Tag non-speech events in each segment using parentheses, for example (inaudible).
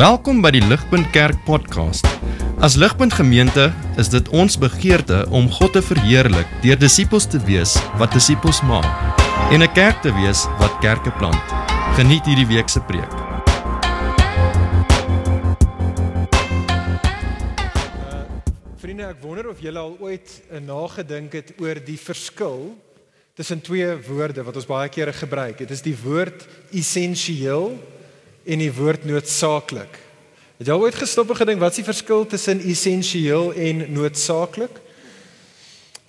Welkom by die Ligpunt Kerk podcast. As Ligpunt Gemeente is dit ons begeerte om God te verheerlik deur disippels te wees wat disippels maak en 'n kerk te wees wat kerke plant. Geniet hierdie week se preek. Vriende, ek wonder of julle al ooit uh, nagedink het oor die verskil tussen twee woorde wat ons baie kere gebruik. Dit is die woord essensieel en die woord noodsaaklik. Het jy al ooit gestop en gedink wat is die verskil tussen essensieel en noodsaaklik?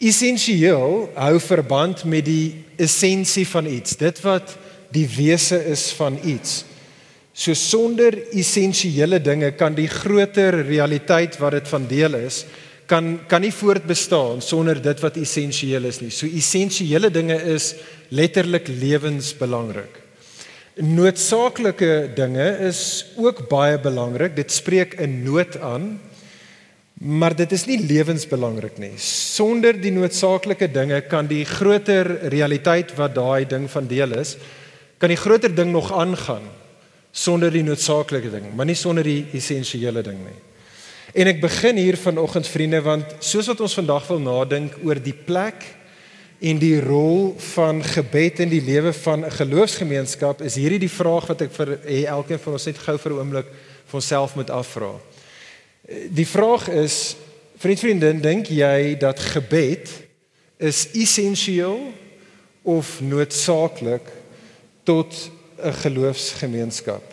Essensieel hou verband met die essensie van iets, dit wat die wese is van iets. So sonder essensiële dinge kan die groter realiteit wat dit van deel is, kan kan nie voortbestaan sonder dit wat essensieel is nie. So essensiële dinge is letterlik lewensbelangrik. Noodsaaklike dinge is ook baie belangrik. Dit spreek 'n nood aan. Maar dit is nie lewensbelangrik nie. Sonder die noodsaaklike dinge kan die groter realiteit wat daai ding van deel is, kan die groter ding nog aangaan sonder die noodsaaklike ding, maar nie sonder die essensiële ding nie. En ek begin hier vanoggend vriende want soos wat ons vandag wil nadink oor die plek en die rol van gebed in die lewe van 'n geloofsgemeenskap is hierdie die vraag wat ek vir elkeen van ons net gou vir 'n oomblik vir onsself moet afvra. Die vraag is vriend vriendin dink jy dat gebed is essensieel of noodsaaklik tot 'n geloofsgemeenskap?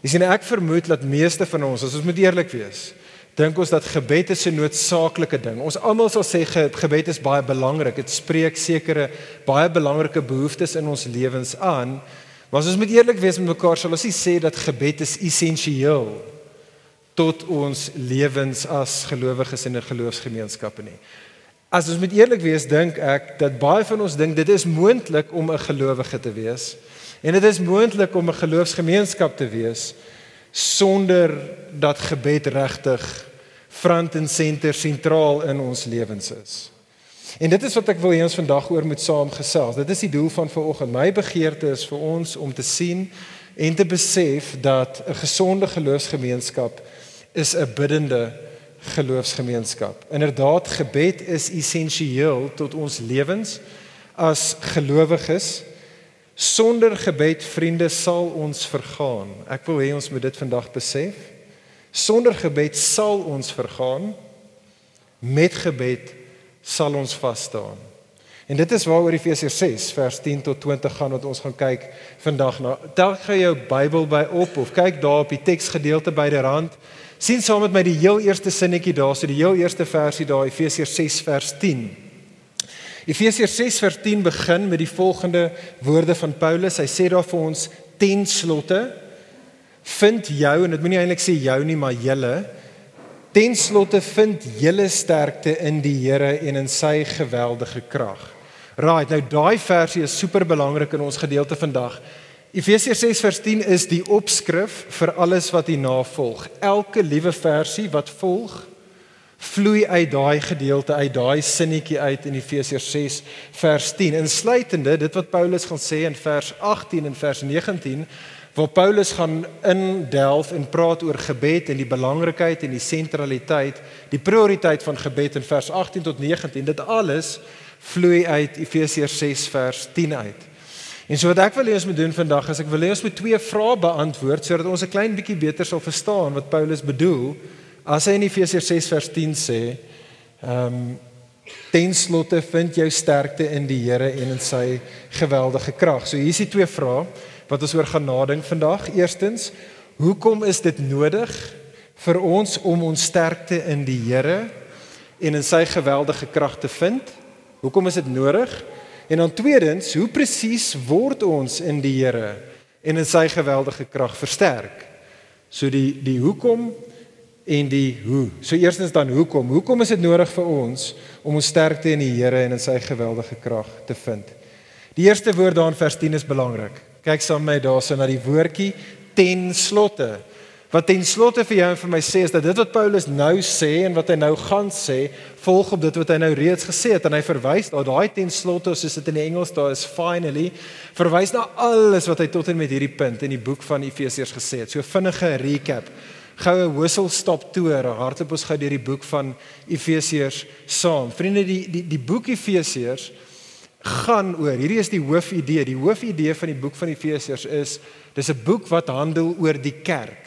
Jy sien ek vermoed dat meeste van ons as ons moet eerlik wees dink ons dat gebed is 'n noodsaaklike ding. Ons almal sal sê ge gebed is baie belangrik. Dit spreek sekere baie belangrike behoeftes in ons lewens aan. Maar as ons moet eerlik wees met mekaar, sal ons nie sê dat gebed is essensieel tot ons lewens as gelowiges in 'n geloofsgemeenskap nie. As ons moet eerlik wees, dink ek dat baie van ons dink dit is moontlik om 'n gelowige te wees en dit is moontlik om 'n geloofsgemeenskap te wees sonder dat gebed regtig front en center sentraal in ons lewens is. En dit is wat ek wil hê ons vandag oor moet saamgesels. Dit is die doel van vanoggend. My begeerte is vir ons om te sien en te besef dat 'n gesonde geloofsgemeenskap is 'n biddende geloofsgemeenskap. Inderdaad, gebed is essensieel tot ons lewens as gelowiges. Sonder gebed, vriende, sal ons vergaan. Ek wil hê ons moet dit vandag besef. Sonder gebed sal ons vergaan. Met gebed sal ons vas staan. En dit is waaroor Efesiërs 6 vers 10 tot 20 gaan wat ons gaan kyk vandag na. Tel gou jou Bybel by op of kyk daar op die teksgedeelte byderhand. sien saam met my die heel eerste sinnetjie daar, so die heel eerste versie daar Efesiërs 6 vers 10. Efesiërs 6 vers 10 begin met die volgende woorde van Paulus. Hy sê daar vir ons ten slotte vind jou en dit moenie eintlik sê jou nie maar julle ten slotte vind julle sterkte in die Here en in sy geweldige krag. Right, nou daai versie is super belangrik in ons gedeelte vandag. Efesiërs 6 vers 10 is die opskrif vir alles wat hierna volg. Elke liewe versie wat volg vloei uit daai gedeelte uit daai sinnetjie uit in Efesiërs 6 vers 10 insluitende dit wat Paulus gaan sê in vers 18 en vers 19 waar Paulus gaan indelf en praat oor gebed en die belangrikheid en die sentraliteit, die prioriteit van gebed in vers 18 tot 19. Dit alles vloei uit Efesiërs 6 vers 10 uit. En so wat ek wil hê ons moet doen vandag is ek wil hê ons moet twee vrae beantwoord sodat ons 'n klein bietjie beter sal verstaan wat Paulus bedoel as hy in Efesiërs 6 vers 10 sê, ehm um, ten slotte vind jou sterkte in die Here en in sy geweldige krag. So hier is die twee vrae wat ons oor gaan nadink vandag. Eerstens, hoekom is dit nodig vir ons om ons sterkte in die Here en in sy geweldige krag te vind? Hoekom is dit nodig? En dan tweedens, hoe presies word ons in die Here en in sy geweldige krag versterk? So die die hoekom en die hoe. So eerstens dan hoekom? Hoekom is dit nodig vir ons om ons sterkte in die Here en in sy geweldige krag te vind? Die eerste woord daar in vers 10 is belangrik. Kyk saam met my daarso na die woordjie ten slotte. Wat ten slotte vir jou en vir my sê is dat dit wat Paulus nou sê en wat hy nou gaan sê, volg op dit wat hy nou reeds gesê het en hy verwys na daai ten slotte soos dit in die Engels daar is finally verwys na alles wat hy tot en met hierdie punt in die boek van Efesiërs gesê het. So vinnige recap. Goue whistle stop toer, hardloop ons gou deur die boek van Efesiërs saam. Vriende, die die die boek Efesiërs gaan oor. Hierdie is die hoofidee. Die hoofidee van die boek van Efesiërs is dis 'n boek wat handel oor die kerk.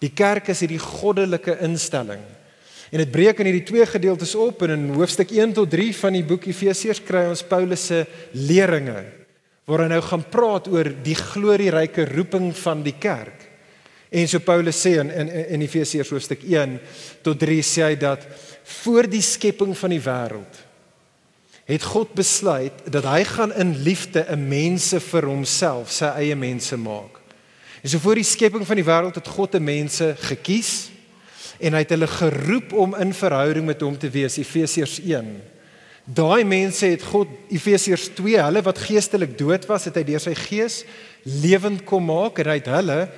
Die kerk is hierdie goddelike instelling. En dit breek in hierdie twee gedeeltes op en in hoofstuk 1 tot 3 van die boek Efesiërs kry ons Paulus se leringe waar hy nou gaan praat oor die glorieryke roeping van die kerk. En so Paulus sê in in, in Efesiërs hoofstuk 1 tot 3 sê hy dat voor die skepping van die wêreld het God besluit dat hy gaan in liefde 'n mense vir homself, sy eie mense maak. En so voor die skepping van die wêreld het God 'n mense gekies en hy het hulle geroep om in verhouding met hom te wees Efesiërs 1. Daai mense het God Efesiërs 2, hulle wat geestelik dood was, het hy deur sy gees lewend kom maak en hy het hulle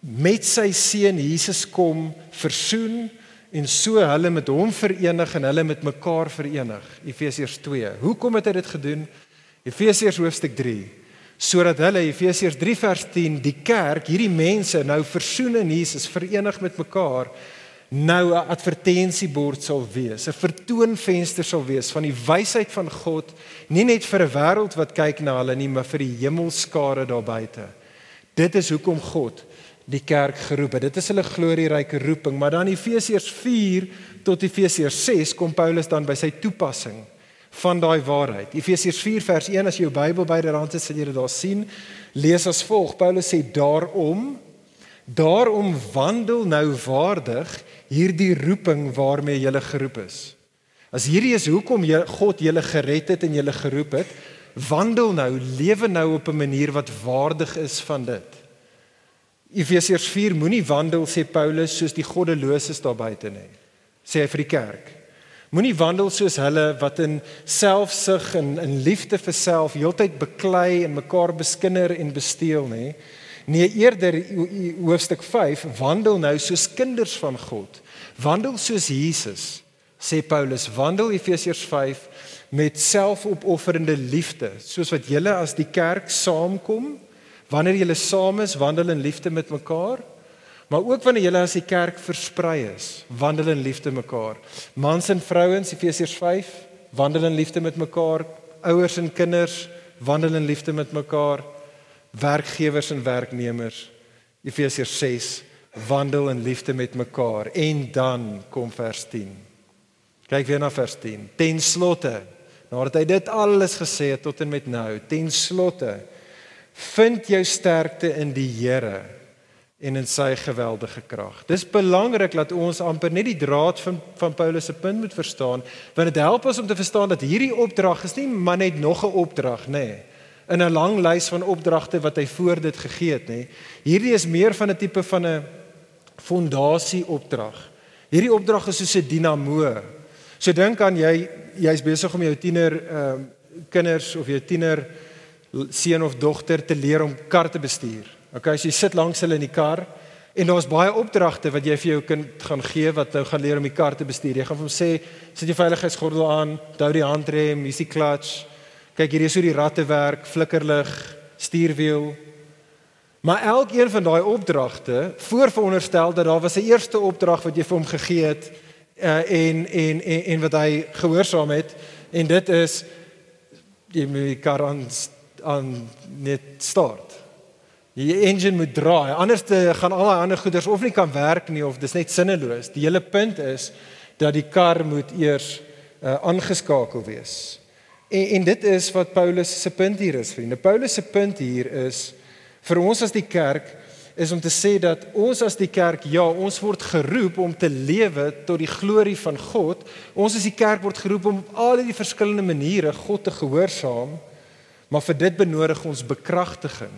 met sy seun Jesus kom versoen en so hulle met hom verenig en hulle met mekaar verenig Efesiërs 2. Hoekom het hy dit gedoen? Efesiërs hoofstuk 3 sodat hulle Efesiërs 3 vers 10 die kerk, hierdie mense nou versoen in Jesus, verenig met mekaar, nou 'n advertensiebord sal wees, 'n vertoonvenster sal wees van die wysheid van God, nie net vir 'n wêreld wat kyk na hulle nie, maar vir die hemelskare daar buite. Dit is hoekom God die kerk geroep het. Dit is hulle glorieryke roeping, maar dan Efesiërs 4 tot Efesiërs 6 kom Paulus dan by sy toepassing van daai waarheid. Efesiërs 4 vers 1 as jy jou Bybel byderhand het, sal jy dit daar sien. Lees as volg. Paulus sê daarom daarom wandel nou waardig hierdie roeping waarmee jy geroep is. As hierdie is hoekom jy God julle gered het en julle geroep het, wandel nou, lewe nou op 'n manier wat waardig is van dit. Efesiërs 4 moenie wandel sê Paulus soos die goddeloses daar buite nie. Sê hy vir die kerk. Moenie wandel soos hulle wat in selfsug en in liefde vir self heeltyd beklei en mekaar beskinder en besteel nê. Nee, eerder hoofstuk 5 wandel nou soos kinders van God. Wandel soos Jesus. Sê Paulus, wandel Efesiërs 5 met selfopofferende liefde, soos wat julle as die kerk saamkom, wanneer julle saam is, wandel in liefde met mekaar. Maar ook wanneer julle as die kerk versprei is, wandel in liefde mekaar. Mans en vrouens, Efesiërs 5, wandel in liefde met mekaar. Ouers en kinders, wandel in liefde met mekaar. Werkgewers en werknemers, Efesiërs 6, wandel in liefde met mekaar. En dan kom vers 10. Kyk weer na vers 10. Ten slotte, nadat hy dit alles gesê het tot en met nou, ten slotte, vind jou sterkte in die Here en in sy geweldige krag. Dis belangrik dat ons amper net die draad van van Paulus se punt moet verstaan, want dit help ons om te verstaan dat hierdie opdrag is nie maar net nog 'n opdrag nê, nee, in 'n lang lys van opdragte wat hy voor dit gegee het nê. Nee. Hierdie is meer van 'n tipe van 'n fondasie opdrag. Hierdie opdrag is soos 'n dinamo. So dink aan jy jy's besig om jou tiener ehm uh, kinders of jou tiener seun of dogter te leer om kar te bestuur. Okay, as jy sit langs hulle in die kar en daar's baie opdragte wat jy vir jou kind gaan gee wat nou gaan leer om die kar te bestuur. Jy gaan vir hom sê, sit jou veiligheidsgordel aan, hou die handrem, hier's die klats. Kyk hier is hoe die ratte werk, flikkerlig, stuurwiel. Maar elkeen van daai opdragte, voorveronderstel dat daar was 'n eerste opdrag wat jy vir hom gegee het uh, en, en en en wat hy gehoorsaam het en dit is jy moet die kar aan aan net start. Die engine moet draai. Anders te gaan al die ander goeders of nie kan werk nie of dis net sinneloos. Die hele punt is dat die kar moet eers uh, aangeskakel wees. En en dit is wat Paulus se punt hier is, vriende. Paulus se punt hier is vir ons as die kerk is om te sê dat ons as die kerk ja, ons word geroep om te lewe tot die glorie van God. Ons as die kerk word geroep om al die verskillende maniere God te gehoorsaam. Maar vir dit benodig ons bekragtiging.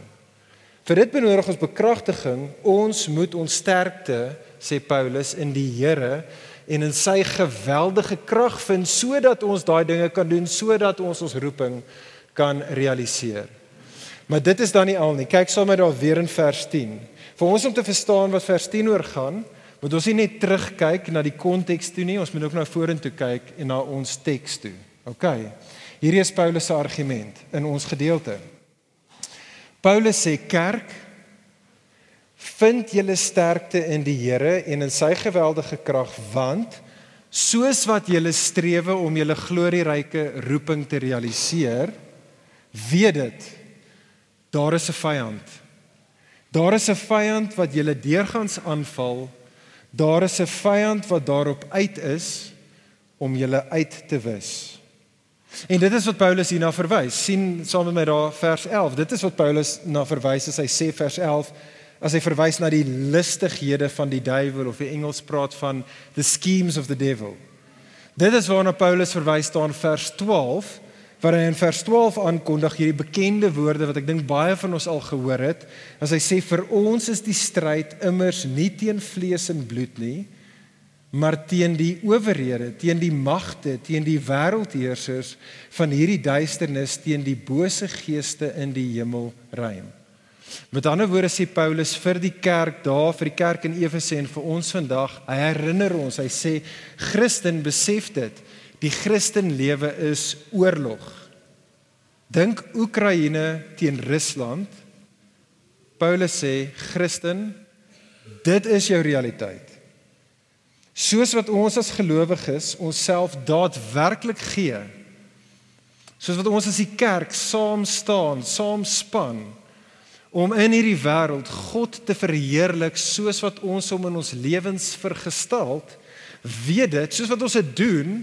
Vir dit benodig ons bekragtiging. Ons moet ons sterkte, sê Paulus, in die Here en in sy geweldige krag vind sodat ons daai dinge kan doen sodat ons ons roeping kan realiseer. Maar dit is dan nie al nie. Kyk saam met daar weer in vers 10. Vir ons om te verstaan wat vers 10 oor gaan, moet ons nie net terugkyk na die konteks toe nie, ons moet ook na vorentoe kyk en na ons teks toe. OK. Hierdie is Paulus se argument in ons gedeelte. Paulus sê kerk vind julle sterkte in die Here en in sy geweldige krag want soos wat julle strewe om julle glorieryke roeping te realiseer weet dit daar is 'n vyand. Daar is 'n vyand wat julle deurgangs aanval. Daar is 'n vyand wat daarop uit is om julle uit te wis en dit is wat Paulus hierna verwys. Sien saam met my daar vers 11 dit is wat Paulus na verwys as hy sê vers 11 as hy verwys na die listighede van die duiwel of die Engels praat van the schemes of the devil. Dit is waarna Paulus verwys staan vers 12 waar hy in vers 12 aankondig hierdie bekende woorde wat ek dink baie van ons al gehoor het. As hy sê vir ons is die stryd immers nie teen vlees en bloed nie maar teen die owerhede teen die magte teen die wêreldheersers van hierdie duisternis teen die bose geeste in die hemelruim Met ander woorde sê Paulus vir die kerk daar, vir die kerk in Efese en vir ons vandag, hy herinner ons, hy sê Christen besef dit, die Christen lewe is oorlog. Dink Oekraïne teen Rusland. Paulus sê Christen, dit is jou realiteit. Soos wat ons as gelowiges onsself daadwerklik gee. Soos wat ons as die kerk saam staan, saam span om in hierdie wêreld God te verheerlik soos wat ons hom in ons lewens vergestalt weet dit soos wat ons dit doen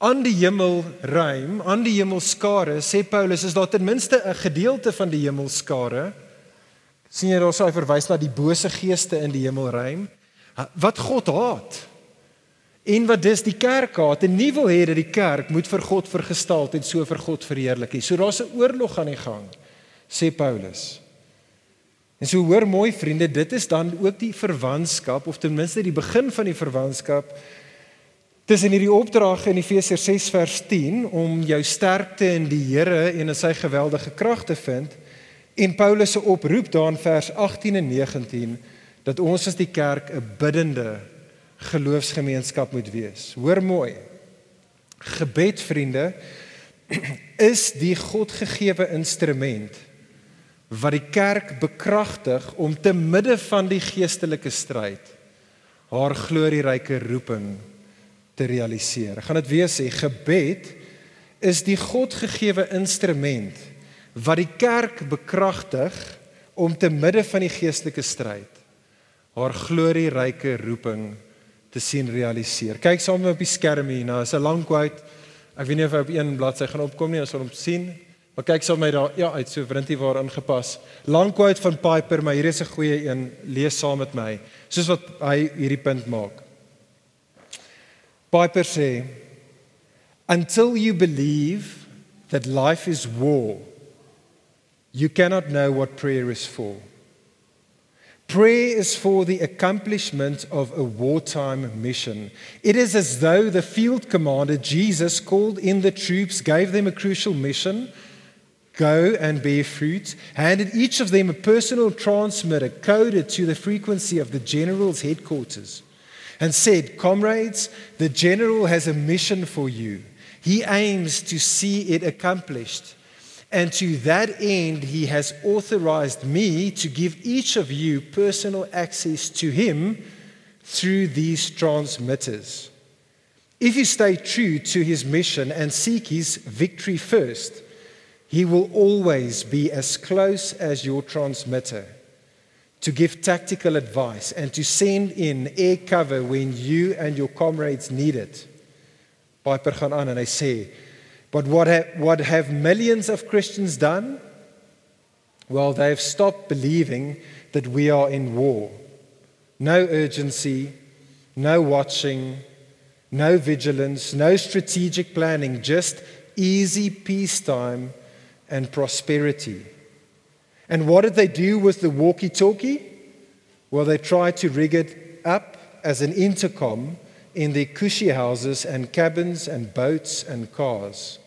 aan die hemelruim aan die hemelskare sê Paulus is daar ten minste 'n gedeelte van die hemelskare sien jy daar sou hy verwys na die bose geeste in die hemelruim wat God haat. En wat dis die kerk haat en nie wil hê dat die kerk moet vir God vergestalt en so vir God verheerlik nie. So daar's 'n oorlog aan die gang sê Paulus. En so hoor mooi vriende, dit is dan ook die verwantskap of ten minste die begin van die verwantskap tussen hierdie opdrag in Efesiërs 6 vers 10 om jou sterkte in die Here en in sy geweldige krag te vind en Paulus se oproep daar in vers 18 en 19 dat ons as die kerk 'n biddende geloofsgemeenskap moet wees. Hoor mooi. Gebed vriende (clears throat) is die Godgegewe instrument wat die kerk bekragtig om te midde van die geestelike stryd haar glorieryke roeping te realiseer. Ek gaan dit weer sê, gebed is die Godgegewe instrument wat die kerk bekragtig om te midde van die geestelike stryd haar glorieryke roeping te sien realiseer. Kyk saam met op die skerm hier, nou is 'n lang quote. Ek weet nie of hy op een bladsy gaan opkom nie, ons sal hom sien. Maar kyk sal my daar ja uit so wrintie waar ingepas. Lang quote van Piper, maar hier is 'n goeie een. Lees saam met my. Soos wat hy hierdie punt maak. Piper sê until you believe that life is war you cannot know what prayer is for. Prayer is for the accomplishment of a wartime mission. It is as though the field commander Jesus called in the troops, gave them a crucial mission Go and bear fruit, handed each of them a personal transmitter coded to the frequency of the general's headquarters, and said, Comrades, the general has a mission for you. He aims to see it accomplished. And to that end, he has authorized me to give each of you personal access to him through these transmitters. If you stay true to his mission and seek his victory first, he will always be as close as your transmitter to give tactical advice and to send in air cover when you and your comrades need it. Piper gaan aan en hy sê, "But what have, what have millions of Christians done? Well, they have stopped believing that we are in war. No urgency, no watching, no vigilance, no strategic planning, just easy peacetime." and prosperity. And what did they do with the walkie talkie? Well, they tried to rig it up as an intercom in their cushy houses and cabins and boats and cars.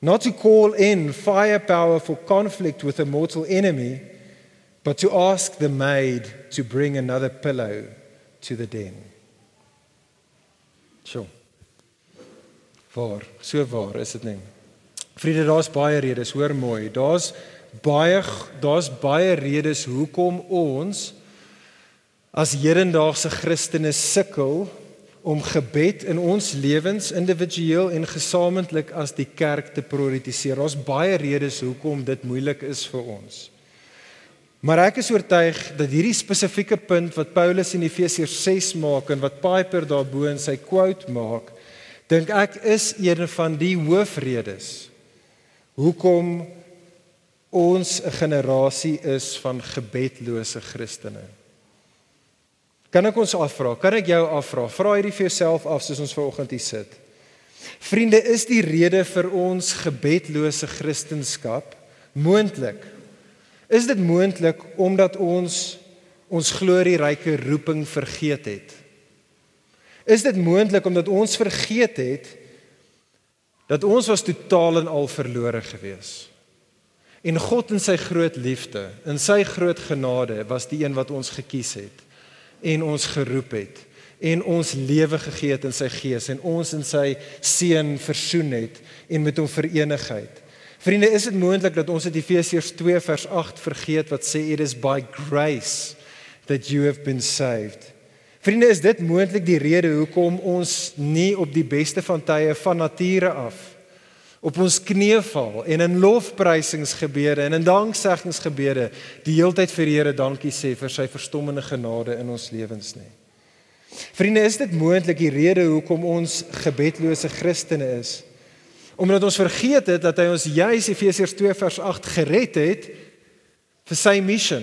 Not to call in firepower for conflict with a mortal enemy, but to ask the maid to bring another pillow to the den. So. Waar, so waar is dit nie? Vriende, daar's baie redes, hoor mooi. Daar's baie daar's baie redes hoekom ons as hedendaagse Christene sukkel om gebed in ons lewens individueel en gesamentlik as die kerk te prioritiseer. Daar's baie redes hoekom dit moeilik is vir ons. Maar ek is oortuig dat hierdie spesifieke punt wat Paulus in Efesiërs 6 maak en wat Piper daarbo in sy quote maak, dink ek is een van die hoofredes hoekom ons 'n generasie is van gebedlose Christene. Kan ek ons afvra? Kan ek jou afvra? Vra hierdie vir jouself af soos ons vanoggend hier sit. Vriende, is die rede vir ons gebedlose kristendom moontlik? Is dit moontlik omdat ons ons glorieryke roeping vergeet het? Is dit moontlik omdat ons vergeet het dat ons was totaal en al verlore gewees? En God in sy groot liefde, in sy groot genade was die een wat ons gekies het en ons geroep het en ons lewe gegee het in sy gees en ons in sy seun versoen het en met hom verenig het. Vriende, is dit moontlik dat ons uit Efesiërs 2 vers 8 vergeet wat sê it is by grace that you have been saved? Vriende, is dit moontlik die rede hoekom ons nie op die beste van tye van nature af op ons knieë val en in lofprysingsgebede en in dankseggingsgebede die heeltyd vir die Here dankie sê vir sy verstommende genade in ons lewens nie. Vriende, is dit moontlik die rede hoekom ons gebedlose Christene is? Omdat ons vergeet het dat hy ons juis Efesiërs 2 vers 8 gered het vir sy missie,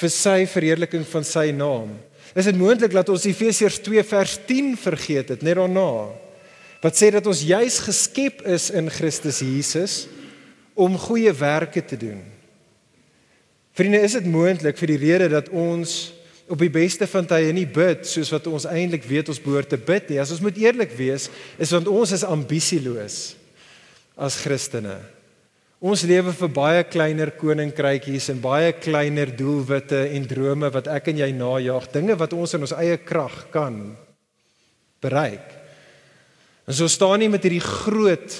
vir sy verheerliking van sy naam. Is dit moontlik dat ons Efesiërs 2 vers 10 vergeet het net daarna? Wat sê dat ons juis geskep is in Christus Jesus om goeie werke te doen. Vriende, is dit moontlik vir die rede dat ons op die beste van tye nie bid soos wat ons eintlik weet ons behoort te bid nie. As ons moet eerlik wees, is want ons is ambisieloos as Christene. Ons lewe vir baie kleiner koninkrykies en baie kleiner doelwitte en drome wat ek en jy najag, dinge wat ons in ons eie krag kan bereik. En so staan nie met hierdie groot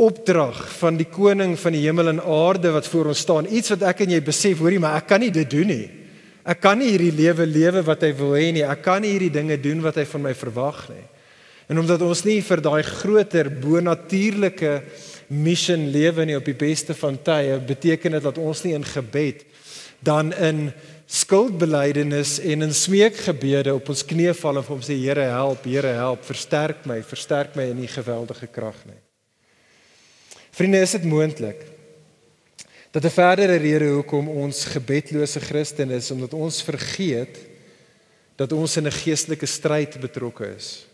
opdrag van die koning van die hemel en aarde wat voor ons staan. Iets wat ek en jy besef, hoorie, maar ek kan nie dit doen nie. Ek kan nie hierdie lewe lewe wat hy wil hê nie. Ek kan nie hierdie dinge doen wat hy van my verwag nie. En omdat ons nie vir daai groter bonatuurlike mission lewe nie op die beste van tye, beteken dit dat ons nie in gebed dan in skuldbelydenis en in smeekgebede op ons knieë val en vir hom sê Here help, Here help, versterk my, versterk my in u geweldige krag nie. Vriende, is dit moontlik dat 'n verdere rede hoekom ons gebedlose Christene is omdat ons vergeet dat ons in 'n geestelike stryd betrokke is.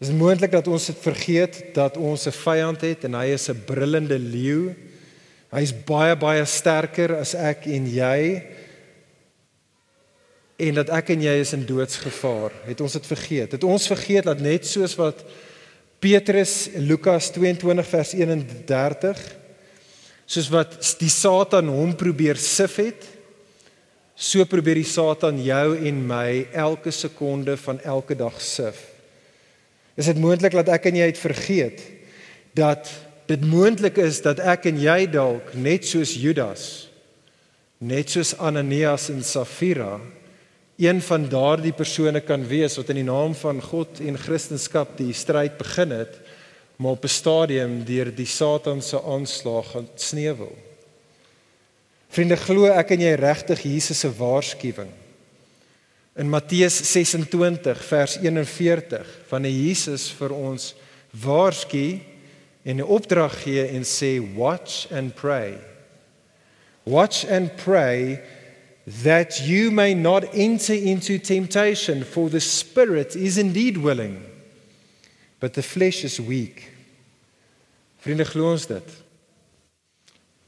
Is moontlik dat ons dit vergeet dat ons 'n vyand het en hy is 'n brullende leeu Hy's baie baie sterker as ek en jy. En dat ek en jy is in doodsgevaar. Het ons dit vergeet? Het ons vergeet dat net soos wat Petrus Lukas 22 vers 31 soos wat die Satan hom probeer sif het, so probeer die Satan jou en my elke sekonde van elke dag sif. Is dit moontlik dat ek en jy het vergeet dat dit moontlik is dat ek en jy dalk net soos Judas net soos Ananias en Safira een van daardie persone kan wees wat in die naam van God en Christendom die stryd begin het maar op 'n stadium deur die Satan se aanslag gaan sneuwel. Vriende, glo ek en jy regtig Jesus se waarskuwing. In Matteus 26 vers 41 wanneer Jesus vir ons waarsku en 'n opdrag gee en sê watch and pray. Watch and pray that you may not enter into temptation for the spirit is indeed willing but the flesh is weak. Vriende glo ons dit.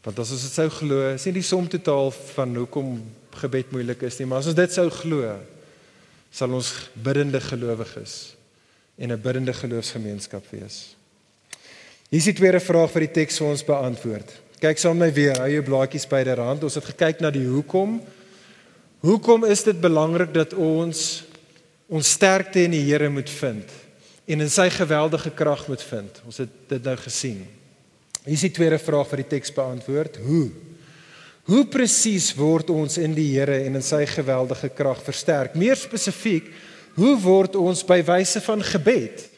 Want as ons dit sou glo, is nie die som totaal van hoekom gebed moeilik is nie, maar as ons dit sou glo, sal ons biddende gelowiges en 'n biddende geloofsgemeenskap wees. Hier is die tweede vraag vir die teks vir ons beantwoord. Kyk saam met my weer, hou jou blaadjies byderhand. Ons het gekyk na die hoekom. Hoekom is dit belangrik dat ons ons sterkte in die Here moet vind en in sy geweldige krag moet vind? Ons het dit nou gesien. Hier is die tweede vraag wat die teks beantwoord. Hoe? Hoe presies word ons in die Here en in sy geweldige krag versterk? Meer spesifiek, hoe word ons by wyse van gebed?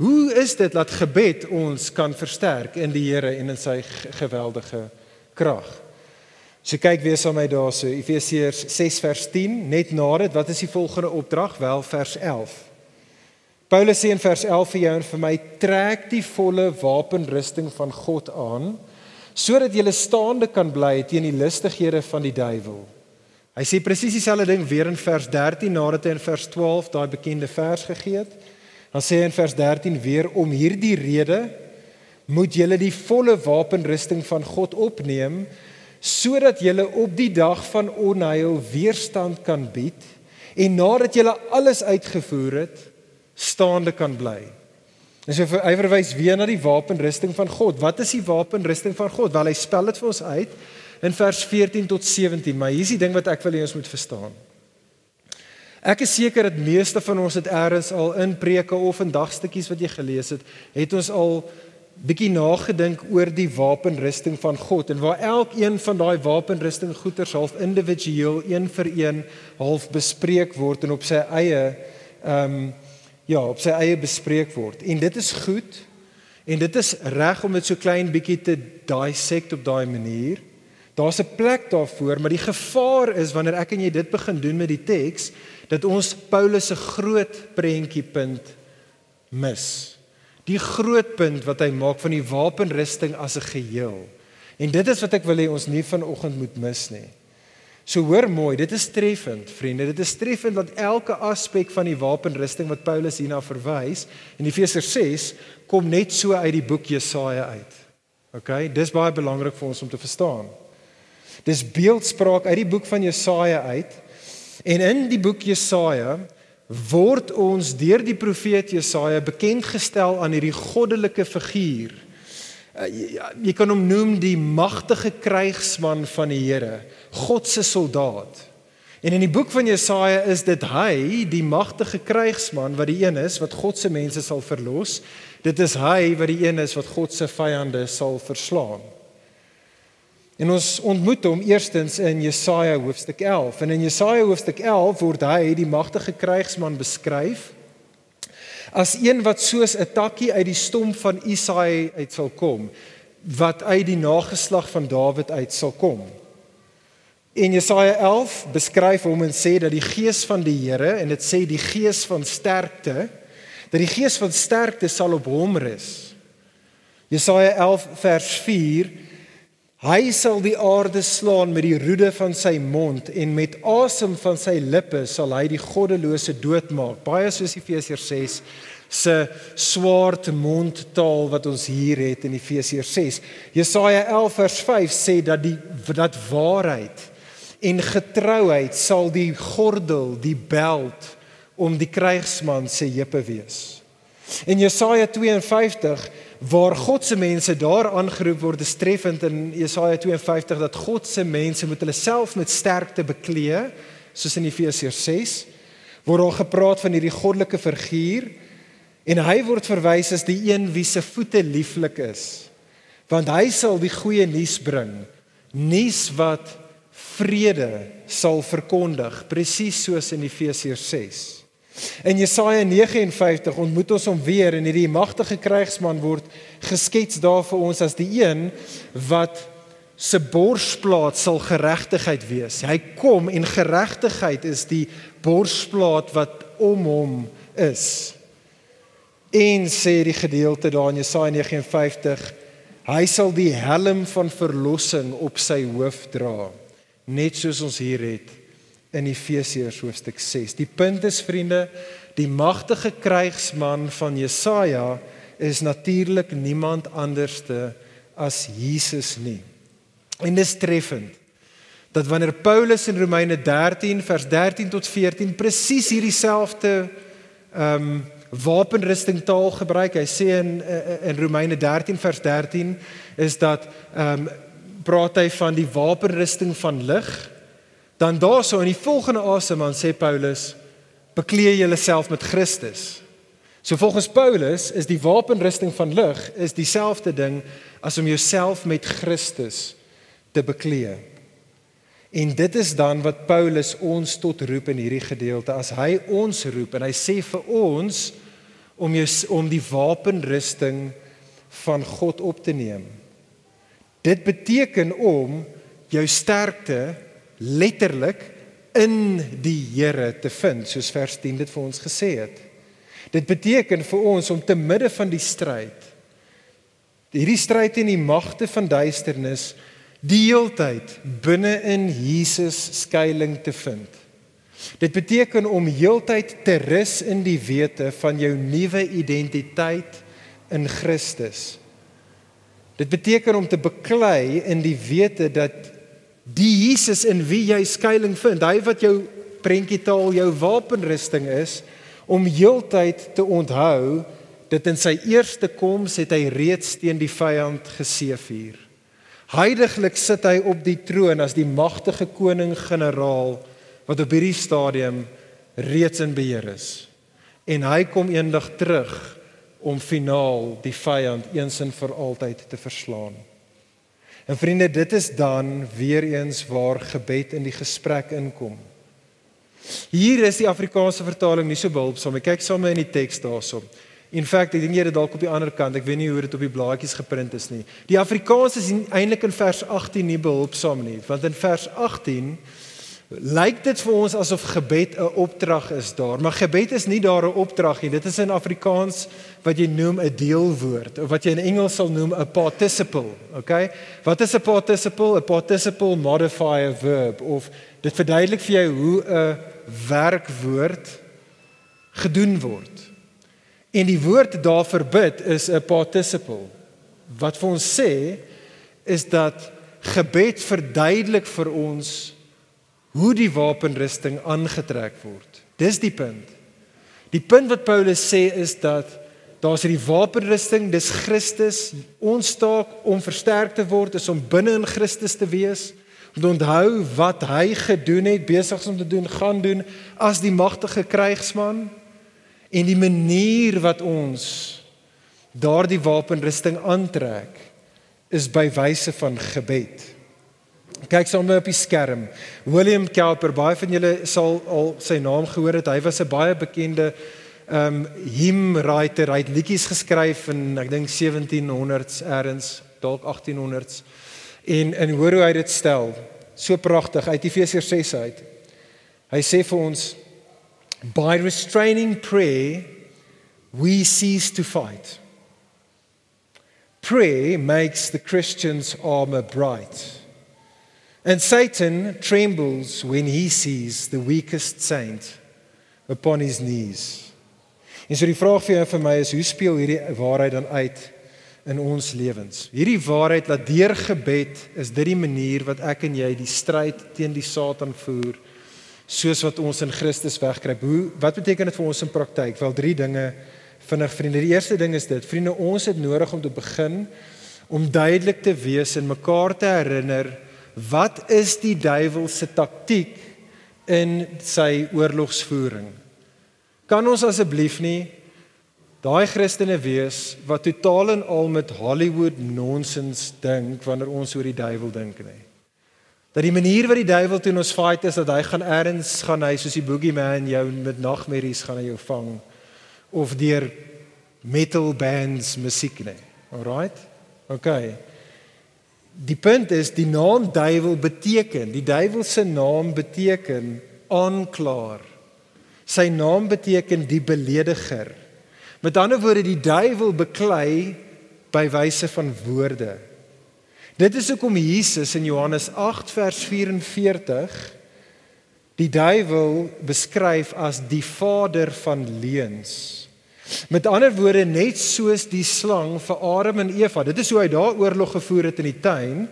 Hoe is dit dat gebed ons kan versterk in die Here en in sy geweldige krag? So kyk weer saam met my daarso Efesiërs 6 vers 10 net na dit wat is die volgende opdrag? Wel vers 11. Paulus sê in vers 11 vir jou en vir my trek die volle wapenrusting van God aan sodat jy staande kan bly teen die listighede van die duiwel. Hy sê presies dieselfde ding weer in vers 13 nadat hy in vers 12 daai bekende vers gegee het. Dan sê hy in vers 13 weer om hierdie rede moet julle die volle wapenrusting van God opneem sodat julle op die dag van onheil weerstand kan bied en nadat julle alles uitgevoer het staande kan bly. En so hy verwys weer na die wapenrusting van God. Wat is die wapenrusting van God? Wel hy spel dit vir ons uit in vers 14 tot 17, maar hier is die ding wat ek wil hê ons moet verstaan. Ek is seker dat meeste van ons het eers al in preke of in dagstukkies wat jy gelees het, het ons al bietjie nagedink oor die wapenrusting van God en waar elkeen van daai wapenrusting goeters half individueel een vir een half bespreek word en op sy eie ehm um, ja, op sy eie bespreek word. En dit is goed. En dit is reg om dit so klein bietjie te dissect op daai manier. Daar's 'n plek daarvoor, maar die gevaar is wanneer ek en jy dit begin doen met die teks dat ons Paulus se groot prentjie punt mis. Die groot punt wat hy maak van die wapenrusting as 'n geheel. En dit is wat ek wil hê ons nie vanoggend moet mis nie. So hoor mooi, dit is treffend, vriende. Dit is treffend dat elke aspek van die wapenrusting wat Paulus hierna verwys in Efesiërs 6 kom net so uit die boek Jesaja uit. OK, dis baie belangrik vir ons om te verstaan. Dis beeldspraak uit die boek van Jesaja uit. En in die boek Jesaja word ons deur die profeet Jesaja bekend gestel aan hierdie goddelike figuur Uh, jy, jy kan hom noem die magtige krygsman van die Here, God se soldaat. En in die boek van Jesaja is dit hy, die magtige krygsman wat die een is wat God se mense sal verlos. Dit is hy wat die een is wat God se vyande sal verslaan. En ons ontmoet hom eerstens in Jesaja hoofstuk 11. En in Jesaja hoofstuk 11 word hy, die magtige krygsman beskryf as een wat soos 'n takkie uit die stomp van Isaai uit sal kom wat uit die nageslag van Dawid uit sal kom. In Jesaja 11 beskryf hom en sê dat die gees van die Here en dit sê die gees van sterkte dat die gees van sterkte sal op hom rus. Jesaja 11 vers 4 Hy sal die aarde slaan met die roede van sy mond en met asem van sy lippe sal hy die goddelose doodmaak. Baie soos Efesiërs 6 se swaard mondtaal wat ons hier het in Efesiërs 6. Jesaja 11 vers 5 sê dat die dat waarheid en getrouheid sal die gordel, die beld om die krygsman se heupe wees. In Jesaja 52 waar God se mense daar aangeroep word, is treffend in Jesaja 52 dat God se mense moet hulle self met sterkte beklee, soos in Efesiërs 6, word al gepraat van hierdie goddelike figuur en hy word verwys as die een wie se voete lieflik is, want hy sal die goeie nuus bring, nuus wat vrede sal verkondig, presies soos in Efesiërs 6. In Jesaja 59 ontmoet ons hom weer en hierdie magtige krygsman word geskets daar vir ons as die een wat se borsplaat sal geregtigheid wees. Hy kom en geregtigheid is die borsplaat wat om hom is. En sê die gedeelte daar in Jesaja 59, hy sal die helm van verlossing op sy hoof dra, net soos ons hier het in Efesiërs hoofstuk 6. Die punt is vriende, die magtige krygsman van Jesaja is natuurlik niemand anderste as Jesus nie. En dis treffend dat wanneer Paulus in Romeine 13 vers 13 tot 14 presies hierdie selfde ehm um, wapenrusting taal gebruik. Hy sê in in Romeine 13 vers 13 is dat ehm um, praat hy van die wapenrusting van lig. Dan daarso in die volgende asem dan sê Paulus bekleë julleself met Christus. So volgens Paulus is die wapenrusting van lig is dieselfde ding as om jouself met Christus te bekleë. En dit is dan wat Paulus ons tot roep in hierdie gedeelte as hy ons roep en hy sê vir ons om jou om die wapenrusting van God op te neem. Dit beteken om jou sterkte letterlik in die Here te vind soos vers 10 dit vir ons gesê het. Dit beteken vir ons om te midde van die stryd hierdie stryd teen die magte van duisternis die heeltyd binne in Jesus skuilings te vind. Dit beteken om heeltyd te rus in die wete van jou nuwe identiteit in Christus. Dit beteken om te beklei in die wete dat die Jesus in wie jy skuilings vind, hy wat jou prentjietaal jou wapenrusting is, om heeltyd te onthou dat in sy eerste koms het hy reeds teen die vyand geseëvier. Heiliglik sit hy op die troon as die magtige koning-generaal wat op hierdie stadium reeds in beheer is. En hy kom eendag terug om finaal die vyand eens en vir altyd te verslaan. En vriende, dit is dan weer eens waar gebed in die gesprek inkom. Hier is die Afrikaanse vertaling nie so behulpsaam. Ek kyk sommer in die teks daarso. In feite, ek dink jy dit dalk op die ander kant. Ek weet nie hoe dit op die blaadjies geprint is nie. Die Afrikaans is eintlik in vers 18 nie behulpsaam nie, want in vers 18 lyk dit vir ons asof gebed 'n opdrag is daar, maar gebed is nie daar 'n opdrag nie. Dit is in Afrikaans wat jy noem 'n deelwoord of wat jy in Engels sal noem 'n participle, okay? Wat is 'n participle? 'n Participle modify a verb of dit verduidelik vir jou hoe 'n werkwoord gedoen word. En die woord daar verbid is 'n participle. Wat vir ons sê is dat gebed verduidelik vir ons hoe die wapenrusting aangetrek word. Dis die punt. Die punt wat Paulus sê is dat daar's hierdie wapenrusting, dis Christus. Ons taak om versterk te word is om binne in Christus te wees om te onthou wat hy gedoen het, besig om te doen, gaan doen as die magtige krygsman en die manier wat ons daardie wapenrusting aantrek is by wyse van gebed. Kyk sommer op die skerm. William Cowper, baie van julle sal al sy naam gehoor het. Hy was 'n baie bekende um, hymnwriter. Hy het liedjies geskryf in ek dink 1700s erns, dalk 1800s. En en hoor hoe hy dit stel. So pragtig uit Efesiërs 6 uit. Hy sê vir ons by restraining prayer we cease to fight. Prayer makes the Christian's armor bright. And Satan trembles when he sees the weakest saint upon his knees. En so die vraag vir jou en vir my is hoe speel hierdie waarheid dan uit in ons lewens. Hierdie waarheid dat deur gebed is dit die manier wat ek en jy die stryd teen die Satan voer soos wat ons in Christus wegkruip. Hoe wat beteken dit vir ons in praktyk? Wel drie dinge vinnig vriende. Die eerste ding is dit, vriende, ons het nodig om te begin om duidelik te wees en mekaar te herinner wat is die duiwel se taktik in sy oorlogsvoering? Kan ons asseblief nie daai Christene wees wat totaal en al met Hollywood nonsens dink wanneer ons oor die duiwel dink nie. Dat die manier wat die duiwel teen ons fight is dat hy gaan erns gaan hy soos die boogeyman jou met nagmerries gaan hy jou vang of deur metal bands musiek nie. Alraight? Okay. Die punt is die naam duiwel beteken, die duiwel se naam beteken aanklaer. Sy naam beteken die belediger. Met ander woorde die duiwel beklei by wyse van woorde. Dit is hoekom Jesus in Johannes 8 vers 44 die duiwel beskryf as die vader van leuns. Met ander woorde net soos die slang vir Adam en Eva. Dit is hoe hy daar oorlog gevoer het in die tuin.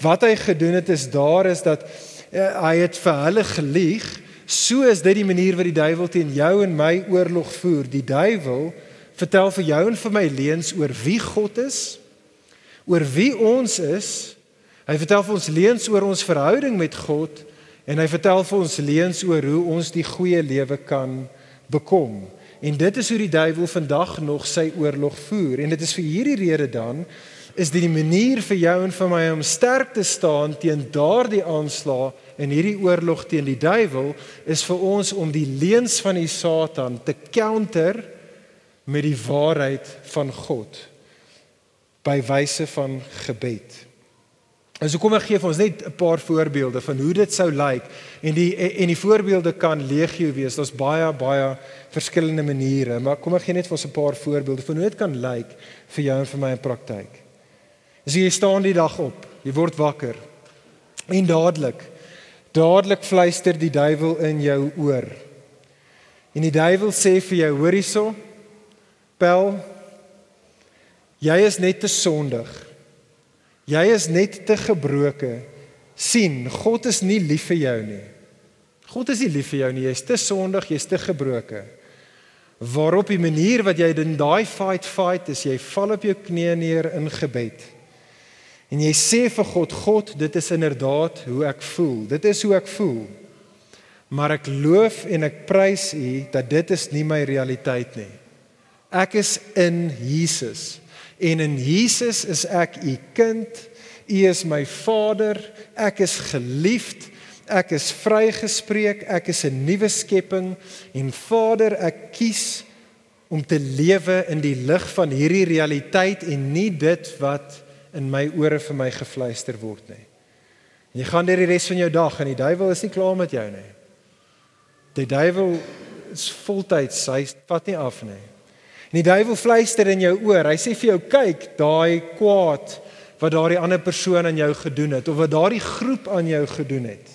Wat hy gedoen het is daar is dat uh, hy het vir hulle gelieg so is dit die manier wat die duiwel teen jou en my oorlog voer. Die duiwel vertel vir jou en vir my leuns oor wie God is, oor wie ons is. Hy vertel vir ons leuns oor ons verhouding met God en hy vertel vir ons leuns oor hoe ons die goeie lewe kan bekom. En dit is hoe die duiwel vandag nog sy oorlog voer. En dit is vir hierdie rede dan is dit die manier vir jou en vir my om sterk te staan teen daardie aanslae en hierdie oorlog teen die duiwel is vir ons om die leuns van die Satan te counter met die waarheid van God by wyse van gebed. En so kom ek gee vir ons net 'n paar voorbeelde van hoe dit sou lyk en die en die voorbeelde kan legio wees. Daar's baie baie verskillende maniere, maar kom ek gee net vir ons 'n paar voorbeelde van hoe dit kan lyk vir jou en vir my in praktyk. As jy staan die dag op, jy word wakker en dadelik dadelik fluister die duiwel in jou oor. En die duiwel sê vir jou, hoor hierso, Pel, jy is net te sondig. Jy is net te gebroke. sien, God is nie lief vir jou nie. God is nie lief vir jou nie. Jy's te sondig, jy's te gebroke. Waarop die manier wat jy in daai fight fight is jy val op jou knieë neer in gebed. En jy sê vir God, God, dit is inderdaad hoe ek voel. Dit is hoe ek voel. Maar ek loof en ek prys U dat dit is nie my realiteit nie. Ek is in Jesus. En in Jesus is ek u kind. U is my Vader. Ek is geliefd. Ek is vrygespreek. Ek is 'n nuwe skepping en Vader, ek kies om te lewe in die lig van hierdie realiteit en nie dit wat in my ore vir my gefluister word nie. Jy gaan deur die res van jou dag en die duiwel is nie klaar met jou nie. Die duiwel is voltyds, hy vat nie af nie. En die duiwel fluister in jou oor. Hy sê vir jou: "Kyk, daai kwaad wat daardie ander persoon aan jou gedoen het of wat daardie groep aan jou gedoen het.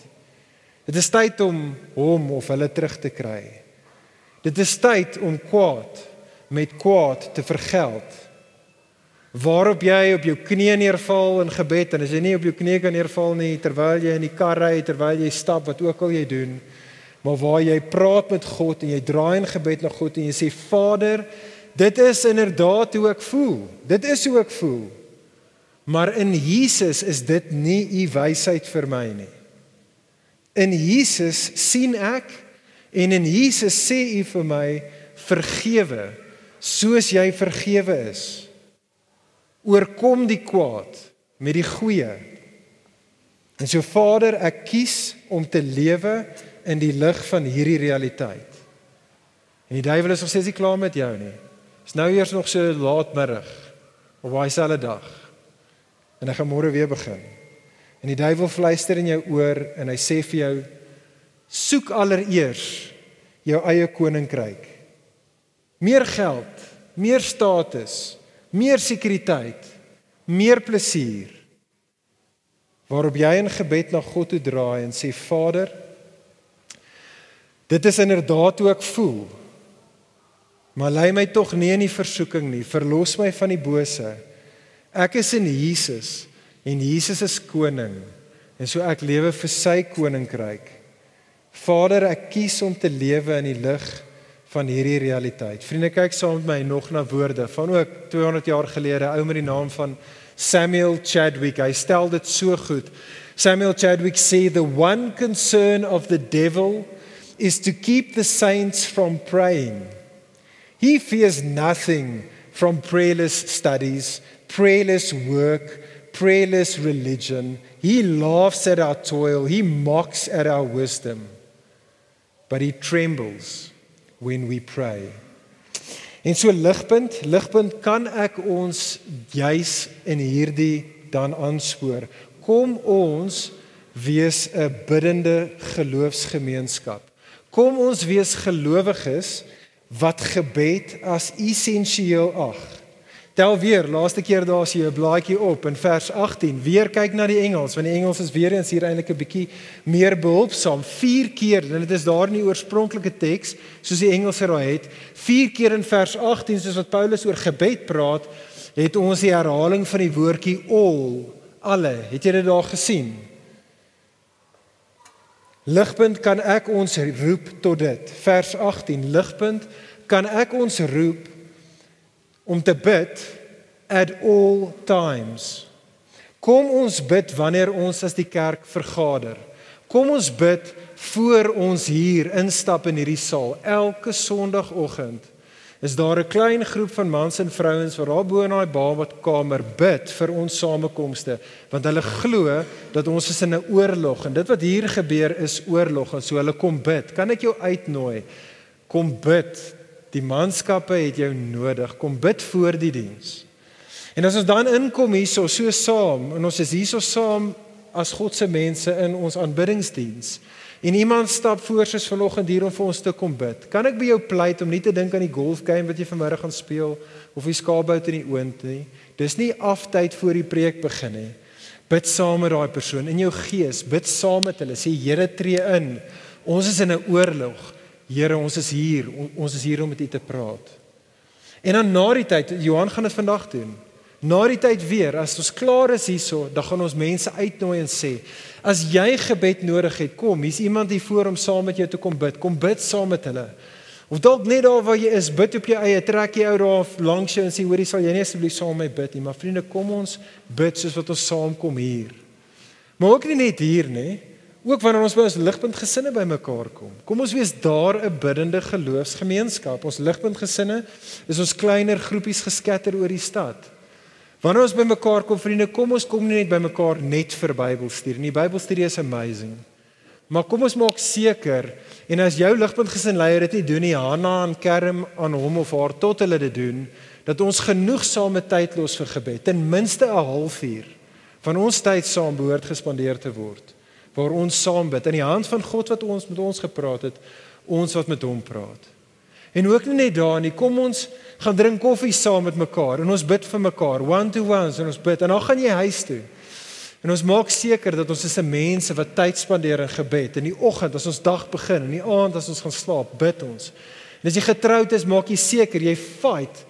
Dit is tyd om hom of hulle terug te kry. Dit is tyd om kwaad met kwaad te vergeld." Waarop jy op jou knieë neerval in gebed en as jy nie op jou knieë kan neerval nie terwyl jy in die kar ry, terwyl jy stap, wat ook al jy doen, maar waar jy praat met God en jy draai in gebed na God en jy sê Vader, Dit is inderdaad hoe ek voel. Dit is hoe ek voel. Maar in Jesus is dit nie u wysheid vir my nie. In Jesus sien ek en in Jesus sê u vir my vergewe soos jy vergewe is. Oorkom die kwaad met die goeie. En so Vader, ek kies om te lewe in die lig van hierdie realiteit. En die duiwel is nog steeds nie klaar met jou nie. Dis nou eers nog so laatmiddag op daai selfde dag. En hy gaan môre weer begin. En die duiwel fluister in jou oor en hy sê vir jou soek allereers jou eie koninkryk. Meer geld, meer status, meer sekuriteit, meer plesier. Waarop jy in gebed na God toe draai en sê Vader, dit is inderdaad hoe ek voel. Maar lei my tog nie in die versoeking nie. Verlos my van die bose. Ek is in Jesus en Jesus is koning. En so ek lewe vir sy koninkryk. Vader, ek kies om te lewe in die lig van hierdie realiteit. Vriende, kyk saam met my nog na woorde van ook 200 jaar gelede, ou met die naam van Samuel Chadwick. Hy stel dit so goed. Samuel Chadwick sê the one concern of the devil is to keep the saints from praying. He fears nothing from prayerless studies, prayerless work, prayerless religion. He laughs at our toil, he mocks at our wisdom. But he trembles when we pray. En so ligpunt, ligpunt kan ek ons juis in hierdie dan aanspoor. Kom ons wees 'n biddende geloofsgemeenskap. Kom ons wees gelowiges wat gebed as essensieel ag. Tel weer, laaste keer daar as jy 'n blaadjie op in vers 18, weer kyk na die Engels, want die Engels is weer eens hier eintlik 'n bietjie meer behulpsaam. 4 keer, en dit is daar in die oorspronklike teks, soos die Engelse raai het, 4 keer in vers 18 soos wat Paulus oor gebed praat, het ons die herhaling van die woordjie all, alle. Het jy dit daar gesien? Ligpunt kan ek ons roep tot dit. Vers 18. Ligpunt kan ek ons roep om te bid at all times. Kom ons bid wanneer ons as die kerk vergader. Kom ons bid voor ons hier instap in hierdie saal elke Sondagoggend is daar 'n klein groep van mans en vrouens wat daar bo in daai babadkamer bid vir ons samekomste want hulle glo dat ons is in 'n oorlog en dit wat hier gebeur is oorlog en so hulle kom bid. Kan ek jou uitnooi? Kom bid. Die manskappe het jou nodig. Kom bid voor die diens. En as ons dan inkom hierso so saam en ons is hierso saam as God se mense in ons aanbiddingsdiens. En iemand stap voor soos vanoggend hier om vir ons te kom bid. Kan ek by jou pleit om nie te dink aan die golfgame wat jy vanmiddag gaan speel of die skaapbout in die oond nie. Dis nie aftyd voor die preek begin nie. Bid saam met daai persoon in jou gees. Bid saam met hulle. Sê Here tree in. Ons is in 'n oorlog. Here, ons is hier. Ons is hier om met U te praat. En dan na die tyd, Johan gaan dit vandag doen. Na die tyd weer, as ons klaar is hierso, dan gaan ons mense uitnooi en sê, as jy gebed nodig het, kom, hier's iemand hier voor om saam met jou te kom bid. Kom bid saam met hulle. Of dalk net daar waar jy is, bid op jou eie, trek jy ou daar langs jou en sê, hoorie, sal jy nie asseblief saam met my bid nie, maar vriende, kom ons bid soos wat ons saamkom hier. Maar ook nie net hier nie, ook wanneer ons by ons ligpunt gesinne bymekaar kom. Kom ons wees daar 'n biddende geloofsgemeenskap. Ons ligpunt gesinne is ons kleiner groepies geskatter oor die stad. Wanneer ons bymekaar kom vriende, kom ons kom nie net bymekaar net vir Bybelstudie nie. Bybelstudie is amazing. Maar kom ons maak seker en as jou ligpunt gesin leier dit nie doen nie, Hanna en Kerm aan hom of haar tot hulle dit doen, dat ons genoegsame tyd los vir gebed, ten minste 'n halfuur van ons tyd saam behoort gespandeer te word waar ons saam bid in die hand van God wat ons met ons gepraat het, ons wat met hom praat. En ook nie net daar nie, kom ons gaan drink koffie saam met mekaar en ons bid vir mekaar, one to ones en ons bid en dan gaan jy huis toe. En ons maak seker dat ons is 'n mense wat tyd spandeer in gebed. In die oggend as ons dag begin en die aand as ons gaan slaap, bid ons. En as jy getroud is, maak jy seker jy fight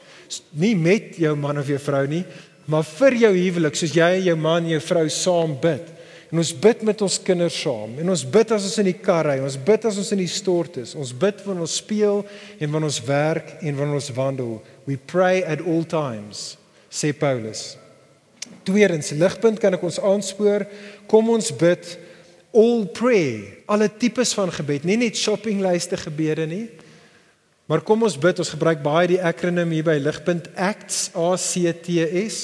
nie met jou man of jou vrou nie, maar vir jou huwelik, soos jy en jou man en jou vrou saam bid. En ons bid met ons kinders saam. En ons bid as ons in die kar ry, ons bid as ons in die stort is. Ons bid wanneer ons speel en wanneer ons werk en wanneer ons wandel. We pray at all times, sê Paulus. Tweedens, ligpunt kan ek ons aanspoor, kom ons bid all pray, alle tipes van gebed, nie net shoppinglyste gebede nie. Maar kom ons bid, ons gebruik baie die akroniem hier by ligpunt ACTS, A C T S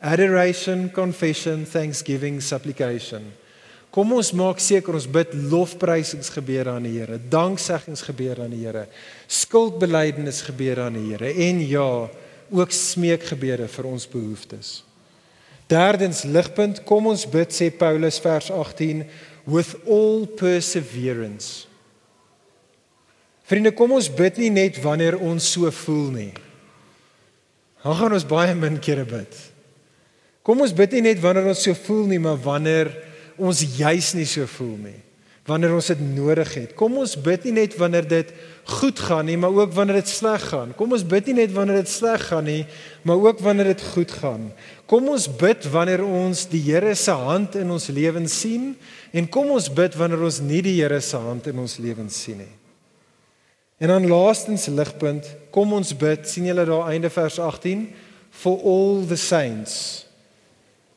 adoration, confession, thanksgiving, supplication. Kom ons maak seker ons bid lofprysingsgebede aan die Here, dankseggingsgebede aan die Here, skuldbelydenisgebede aan die Here en ja, ook smeekgebede vir ons behoeftes. Derdens ligpunt, kom ons bid sê Paulus vers 18 with all perseverance. Vriende, kom ons bid nie net wanneer ons so voel nie. Dan gaan ons baie min kere bid. Kom ons bid nie net wanneer ons so voel nie, maar wanneer ons juis nie so voel nie. Wanneer ons dit nodig het. Kom ons bid nie net wanneer dit goed gaan nie, maar ook wanneer dit sleg gaan. Kom ons bid nie net wanneer dit sleg gaan nie, maar ook wanneer dit goed gaan. Kom ons bid wanneer ons die Here se hand in ons lewens sien en kom ons bid wanneer ons nie die Here se hand in ons lewens sien nie. En dan laastens ligpunt, kom ons bid, sien julle daar einde vers 18 for all the saints.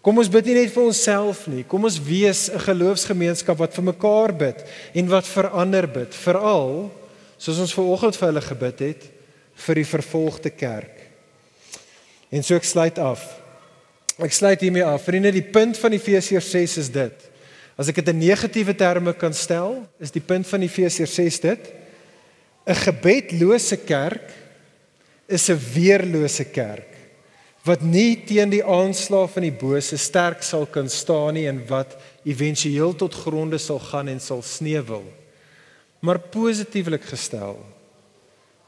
Kom ons bid nie net vir onsself nie. Kom ons wees 'n geloofsgemeenskap wat vir mekaar bid en wat vir ander bid, veral soos ons ver oggend vir hulle gebid het vir die vervolgde kerk. En so ek sluit af. Ek sluit hiermee af. Vriende, die punt van Efesiërs 6 is dit. As ek dit in negatiewe terme kan stel, is die punt van Efesiërs 6 dit: 'n gebedlose kerk is 'n weerlose kerk wat nie teen die aanslag van die bose sterk sal kan staan nie en wat éventueel tot gronde sal gaan en sal sneuwel. Maar positieflik gestel,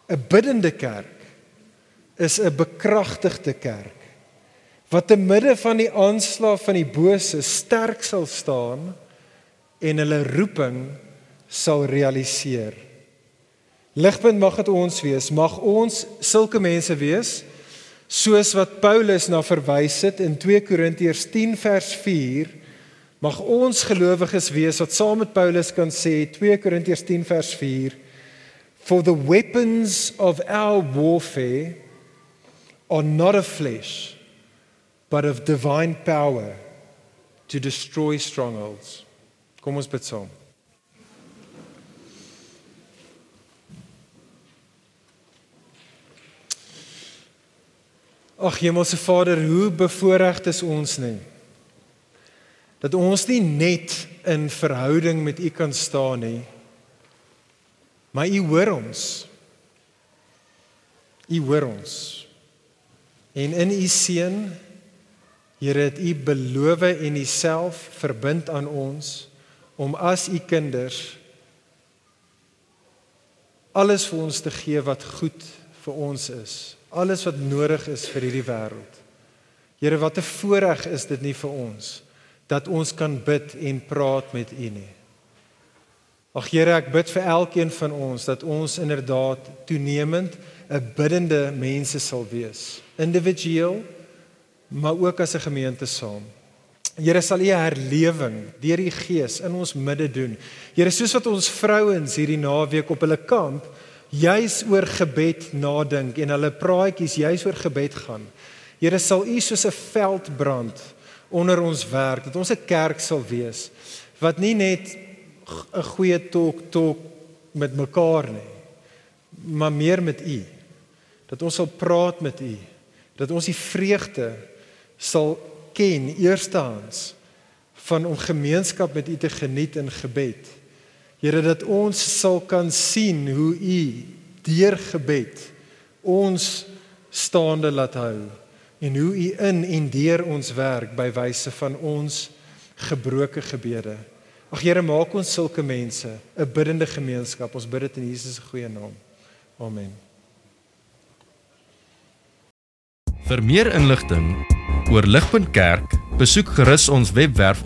'n biddende kerk is 'n bekragtigde kerk wat te midde van die aanslag van die bose sterk sal staan en hulle roeping sal realiseer. Ligpunt mag dit ons wees, mag ons sulke mense wees soos wat Paulus na verwys het in 2 Korintiërs 10 vers 4 Mag ons gelowiges wees wat saam met Paulus kan sê 2 Korintiërs 10 vers 4 For the weapons of our warfare are not of flesh but of divine power to destroy strongholds. Kom ons bid saam. Ag Hemelse Vader, hoe bevoorreg is ons nie. Dat ons nie net in verhouding met U kan staan nie, maar U hoor ons. U hoor ons. En in U seun Here het U beloof en U self verbind aan ons om as U kinders alles vir ons te gee wat goed vir ons is alles wat nodig is vir hierdie wêreld. Here, wat 'n voorreg is dit nie vir ons dat ons kan bid en praat met U nie. Ag Here, ek bid vir elkeen van ons dat ons inderdaad toenemend 'n biddende mense sal wees, individueel, maar ook as 'n gemeente saam. Here sal U herlewing deur die Gees in ons midde doen. Here, soos wat ons vrouens hierdie naweek op hulle kamp juis oor gebed nadink en hulle praatjies juis oor gebed gaan. Here sal U soos 'n veldbrand onder ons werk dat ons 'n kerk sal wees wat nie net 'n goeie talk talk met mekaar nie maar meer met U. Dat ons sal praat met U. Dat ons die vreugde sal ken eerstehands van om gemeenskap met U te geniet in gebed. Here dat ons sal kan sien hoe u deur gebed ons staande laat hou en hoe u in en deur ons werk by wyse van ons gebroke gebede. Ag Here, maak ons sulke mense, 'n biddende gemeenskap. Ons bid dit in Jesus se goeie naam. Amen. Vir meer inligting oor Ligpunt Kerk, besoek gerus ons webwerf